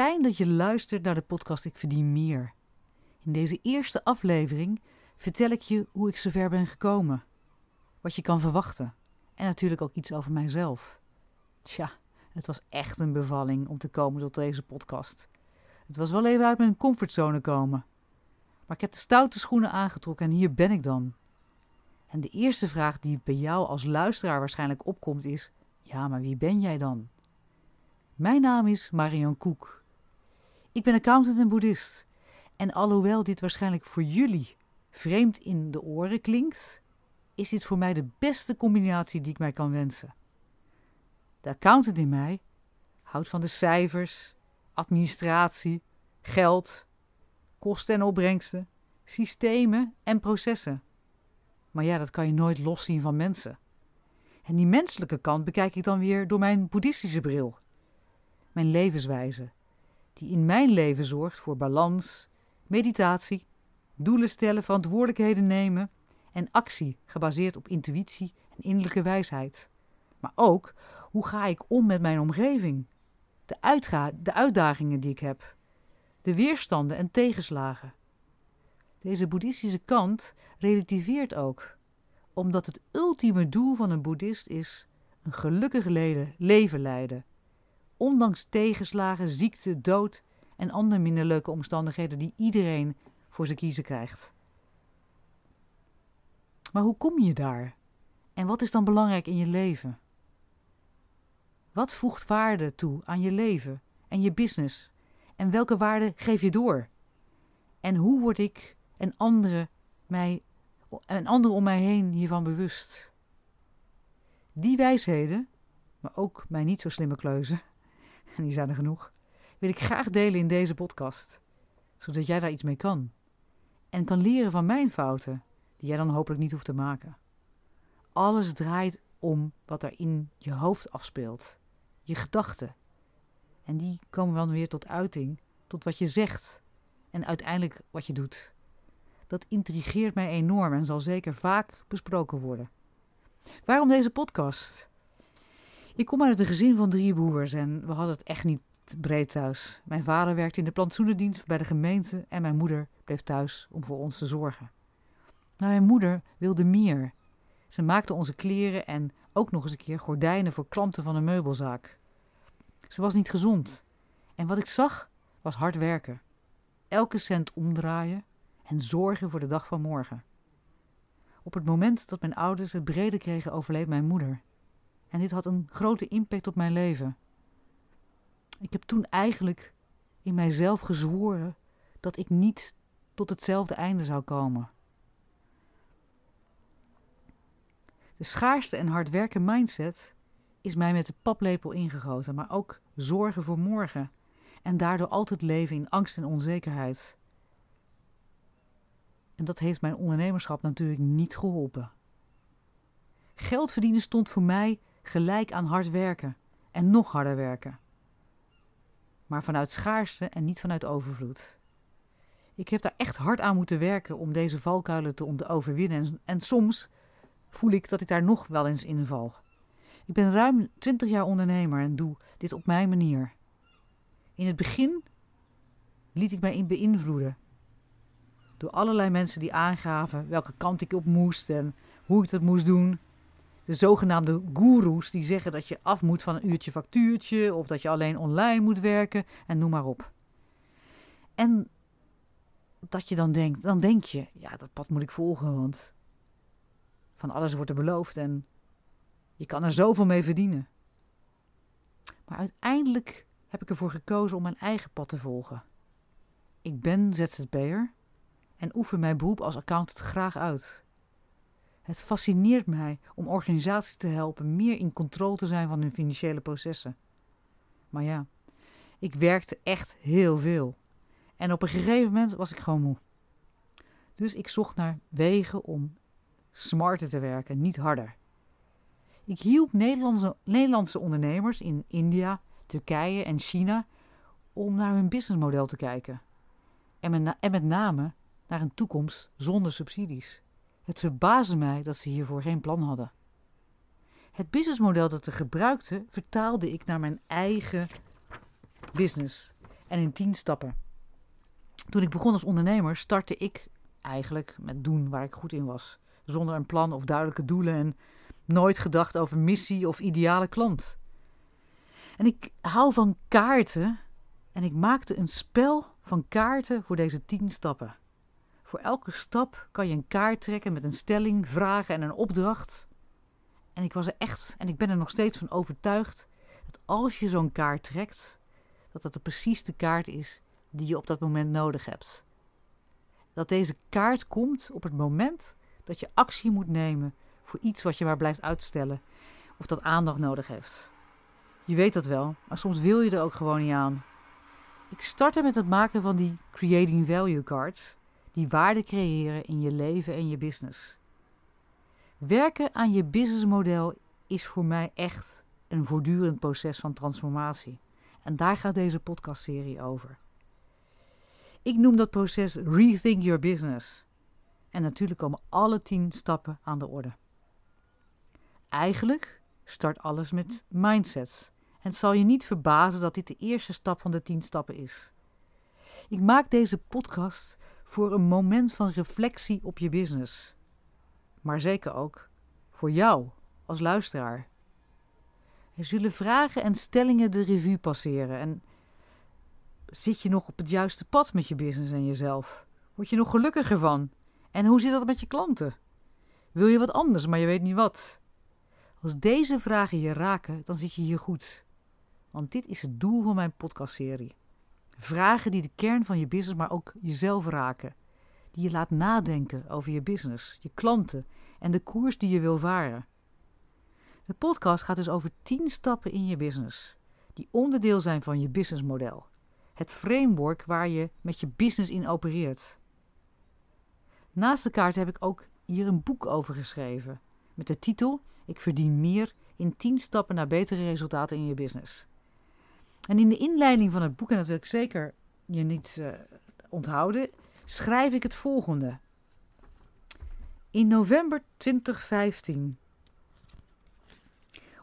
Fijn dat je luistert naar de podcast Ik Verdien Meer. In deze eerste aflevering vertel ik je hoe ik zover ben gekomen, wat je kan verwachten en natuurlijk ook iets over mijzelf. Tja, het was echt een bevalling om te komen tot deze podcast. Het was wel even uit mijn comfortzone komen. Maar ik heb de stoute schoenen aangetrokken en hier ben ik dan. En de eerste vraag die bij jou als luisteraar waarschijnlijk opkomt is: ja, maar wie ben jij dan? Mijn naam is Marion Koek. Ik ben accountant en boeddhist. En alhoewel dit waarschijnlijk voor jullie vreemd in de oren klinkt, is dit voor mij de beste combinatie die ik mij kan wensen. De accountant in mij houdt van de cijfers, administratie, geld, kosten en opbrengsten, systemen en processen. Maar ja, dat kan je nooit loszien van mensen. En die menselijke kant bekijk ik dan weer door mijn boeddhistische bril. Mijn levenswijze, die in mijn leven zorgt voor balans, meditatie, doelen stellen, verantwoordelijkheden nemen en actie gebaseerd op intuïtie en innerlijke wijsheid. Maar ook hoe ga ik om met mijn omgeving, de, de uitdagingen die ik heb, de weerstanden en tegenslagen. Deze boeddhistische kant relativeert ook, omdat het ultieme doel van een boeddhist is een gelukkig leven leiden ondanks tegenslagen, ziekte, dood en andere minder leuke omstandigheden die iedereen voor zijn kiezen krijgt. Maar hoe kom je daar? En wat is dan belangrijk in je leven? Wat voegt waarde toe aan je leven en je business? En welke waarde geef je door? En hoe word ik en anderen, mij, en anderen om mij heen hiervan bewust? Die wijsheden, maar ook mijn niet zo slimme kleuzen, en die zijn er genoeg, wil ik graag delen in deze podcast, zodat jij daar iets mee kan. En kan leren van mijn fouten, die jij dan hopelijk niet hoeft te maken. Alles draait om wat er in je hoofd afspeelt, je gedachten. En die komen dan weer tot uiting, tot wat je zegt en uiteindelijk wat je doet. Dat intrigeert mij enorm en zal zeker vaak besproken worden. Waarom deze podcast? Ik kom uit een gezin van drie broers en we hadden het echt niet breed thuis. Mijn vader werkte in de plantsoenendienst bij de gemeente en mijn moeder bleef thuis om voor ons te zorgen. Maar mijn moeder wilde meer. Ze maakte onze kleren en ook nog eens een keer gordijnen voor klanten van een meubelzaak. Ze was niet gezond en wat ik zag was hard werken. Elke cent omdraaien en zorgen voor de dag van morgen. Op het moment dat mijn ouders het brede kregen, overleed mijn moeder. En dit had een grote impact op mijn leven. Ik heb toen eigenlijk in mijzelf gezworen dat ik niet tot hetzelfde einde zou komen. De schaarste en hard werken mindset is mij met de paplepel ingegoten, maar ook zorgen voor morgen en daardoor altijd leven in angst en onzekerheid. En dat heeft mijn ondernemerschap natuurlijk niet geholpen. Geld verdienen stond voor mij gelijk aan hard werken en nog harder werken. Maar vanuit schaarste en niet vanuit overvloed. Ik heb daar echt hard aan moeten werken om deze valkuilen te overwinnen. En, en soms voel ik dat ik daar nog wel eens in val. Ik ben ruim 20 jaar ondernemer en doe dit op mijn manier. In het begin liet ik mij beïnvloeden door allerlei mensen die aangaven welke kant ik op moest en hoe ik dat moest doen. De zogenaamde goeroes die zeggen dat je af moet van een uurtje factuurtje of dat je alleen online moet werken en noem maar op. En dat je dan denkt, dan denk je, ja, dat pad moet ik volgen, want van alles wordt er beloofd en je kan er zoveel mee verdienen. Maar uiteindelijk heb ik ervoor gekozen om mijn eigen pad te volgen. Ik ben ZZP'er en oefen mijn beroep als accountant graag uit. Het fascineert mij om organisaties te helpen meer in controle te zijn van hun financiële processen. Maar ja, ik werkte echt heel veel. En op een gegeven moment was ik gewoon moe. Dus ik zocht naar wegen om smarter te werken, niet harder. Ik hielp Nederlandse, Nederlandse ondernemers in India, Turkije en China om naar hun businessmodel te kijken. En en met name naar een toekomst zonder subsidies. Het verbaasde mij dat ze hiervoor geen plan hadden. Het businessmodel dat ze gebruikten vertaalde ik naar mijn eigen business en in tien stappen. Toen ik begon als ondernemer startte ik eigenlijk met doen waar ik goed in was, zonder een plan of duidelijke doelen en nooit gedacht over missie of ideale klant. En ik hou van kaarten en ik maakte een spel van kaarten voor deze tien stappen. Voor elke stap kan je een kaart trekken met een stelling, vragen en een opdracht. En ik was er echt, en ik ben er nog steeds van overtuigd, dat als je zo'n kaart trekt, dat dat precies de kaart is die je op dat moment nodig hebt. Dat deze kaart komt op het moment dat je actie moet nemen voor iets wat je maar blijft uitstellen of dat aandacht nodig heeft. Je weet dat wel, maar soms wil je er ook gewoon niet aan. Ik startte met het maken van die Creating Value Cards, die waarde creëren in je leven en je business. Werken aan je businessmodel is voor mij echt een voortdurend proces van transformatie. En daar gaat deze podcastserie over. Ik noem dat proces Rethink Your Business. En natuurlijk komen alle tien stappen aan de orde. Eigenlijk start alles met mindset. En het zal je niet verbazen dat dit de eerste stap van de tien stappen is. Ik maak deze podcast voor een moment van reflectie op je business. Maar zeker ook voor jou als luisteraar. Er zullen vragen en stellingen de revue passeren. En zit je nog op het juiste pad met je business en jezelf? Word je nog gelukkiger van? En hoe zit dat met je klanten? Wil je wat anders, maar je weet niet wat? Als deze vragen je raken, dan zit je hier goed. Want dit is het doel van mijn podcastserie. Vragen die de kern van je business, maar ook jezelf raken. Die je laat nadenken over je business, je klanten en de koers die je wil varen. De podcast gaat dus over 10 stappen in je business, die onderdeel zijn van je businessmodel. Het framework waar je met je business in opereert. Naast de kaart heb ik ook hier een boek over geschreven, met de titel Ik verdien meer in 10 stappen naar betere resultaten in je business. En in de inleiding van het boek, en dat wil ik zeker je niet uh, onthouden, schrijf ik het volgende. In november 2015.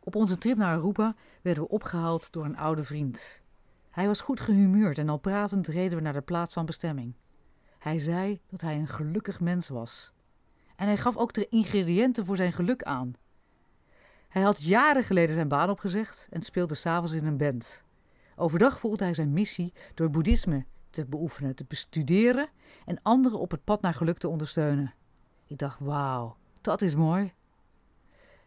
Op onze trip naar Aruba werden we opgehaald door een oude vriend. Hij was goed gehumeurd en al pratend reden we naar de plaats van bestemming. Hij zei dat hij een gelukkig mens was. En hij gaf ook de ingrediënten voor zijn geluk aan. Hij had jaren geleden zijn baan opgezegd en speelde s'avonds in een band. Overdag voelde hij zijn missie door boeddhisme te beoefenen, te bestuderen en anderen op het pad naar geluk te ondersteunen. Ik dacht, wauw, dat is mooi.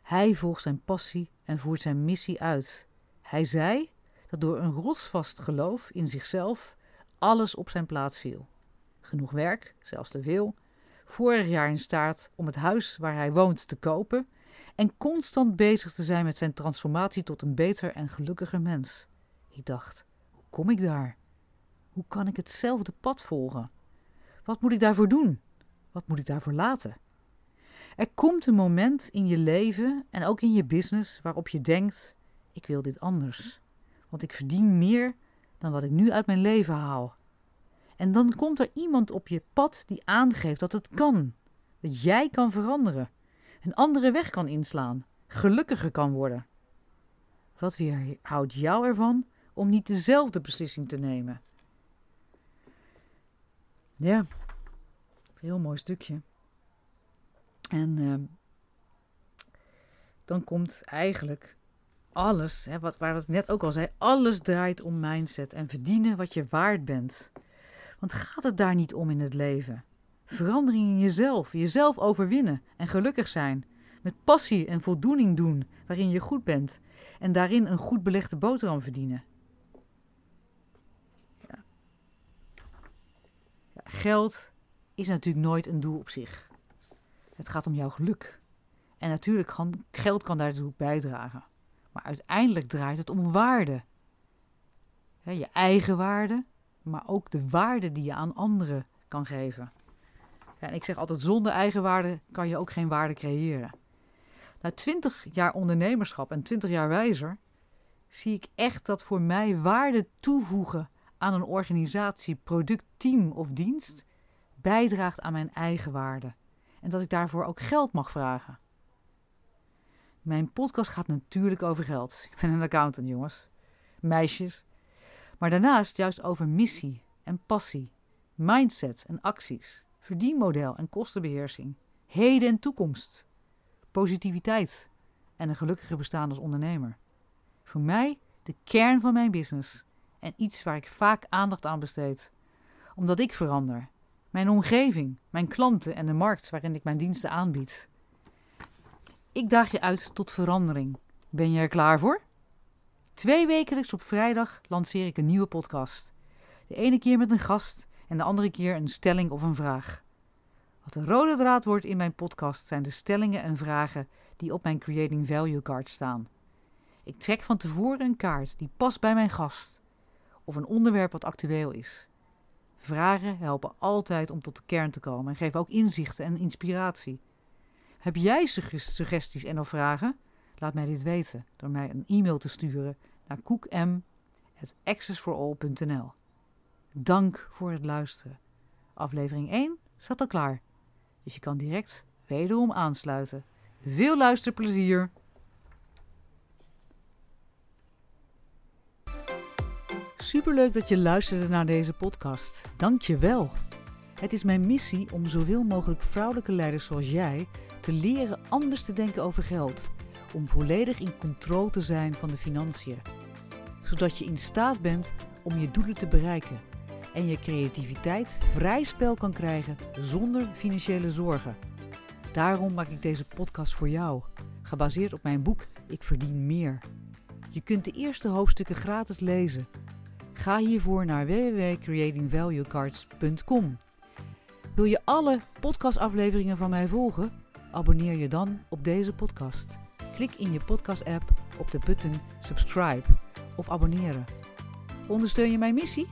Hij volgt zijn passie en voert zijn missie uit. Hij zei dat door een rotsvast geloof in zichzelf alles op zijn plaats viel. Genoeg werk, zelfs te veel. Vorig jaar in staat om het huis waar hij woont te kopen en constant bezig te zijn met zijn transformatie tot een beter en gelukkiger mens. Ik dacht: hoe kom ik daar? Hoe kan ik hetzelfde pad volgen? Wat moet ik daarvoor doen? Wat moet ik daarvoor laten? Er komt een moment in je leven en ook in je business waarop je denkt: ik wil dit anders. Want ik verdien meer dan wat ik nu uit mijn leven haal. En dan komt er iemand op je pad die aangeeft dat het kan. Dat jij kan veranderen. Een andere weg kan inslaan. Gelukkiger kan worden. Wat weerhoudt jou ervan om niet dezelfde beslissing te nemen? Ja, heel mooi stukje. En uh, dan komt eigenlijk alles, hè, wat, waar ik net ook al zei, alles draait om mindset en verdienen wat je waard bent. Want gaat het daar niet om in het leven? Verandering in jezelf, jezelf overwinnen en gelukkig zijn. Met passie en voldoening doen waarin je goed bent en daarin een goed belegde boterham verdienen. Ja. Ja, geld is natuurlijk nooit een doel op zich. Het gaat om jouw geluk. En natuurlijk kan geld kan daartoe bijdragen. Maar uiteindelijk draait het om waarde. je eigen waarde, maar ook de waarde die je aan anderen kan geven. En ik zeg altijd, zonder eigenwaarde kan je ook geen waarde creëren. Na 20 jaar ondernemerschap en 20 jaar wijzer zie ik echt dat voor mij waarde toevoegen aan een organisatie, product, team of dienst bijdraagt aan mijn eigen waarde. En dat ik daarvoor ook geld mag vragen. Mijn podcast gaat natuurlijk over geld. Ik ben een accountant, jongens. Meisjes. Maar daarnaast juist over missie en passie, mindset en acties, verdienmodel en kostenbeheersing, heden en toekomst, positiviteit en een gelukkige bestaan als ondernemer. Voor mij de kern van mijn business en iets waar ik vaak aandacht aan besteed. Omdat ik verander. Mijn omgeving, mijn klanten en de markt waarin ik mijn diensten aanbied. Ik daag je uit tot verandering. Ben je er klaar voor? Twee wekelijks op vrijdag lanceer ik een nieuwe podcast. De ene keer met een gast en de andere keer een stelling of een vraag. Wat de rode draad wordt in mijn podcast zijn de stellingen en vragen die op mijn Creating Value card staan. Ik trek van tevoren een kaart die past bij mijn gast of een onderwerp wat actueel is. Vragen helpen altijd om tot de kern te komen en geven ook inzichten en inspiratie. Heb jij suggesties en of vragen? Laat mij dit weten door mij een e-mail te sturen naar koekm.accessforall.nl. Dank voor het luisteren. Aflevering 1 staat al klaar, dus je kan direct wederom aansluiten. Veel luisterplezier! Superleuk dat je luisterde naar deze podcast. Dank je wel. Het is mijn missie om zoveel mogelijk vrouwelijke leiders zoals jij te leren anders te denken over geld. Om volledig in controle te zijn van de financiën. Zodat je in staat bent om je doelen te bereiken. En je creativiteit vrij spel kan krijgen zonder financiële zorgen. Daarom maak ik deze podcast voor jou. Gebaseerd op mijn boek Ik verdien meer. Je kunt de eerste hoofdstukken gratis lezen. Ga hiervoor naar www.creatingvaluecards.com. Wil je alle podcastafleveringen van mij volgen? Abonneer je dan op deze podcast. Klik in je podcast-app op de button subscribe of abonneren. Ondersteun je mijn missie?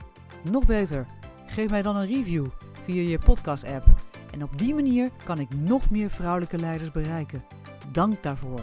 Nog beter, geef mij dan een review via je podcast-app. En op die manier kan ik nog meer vrouwelijke leiders bereiken. Dank daarvoor.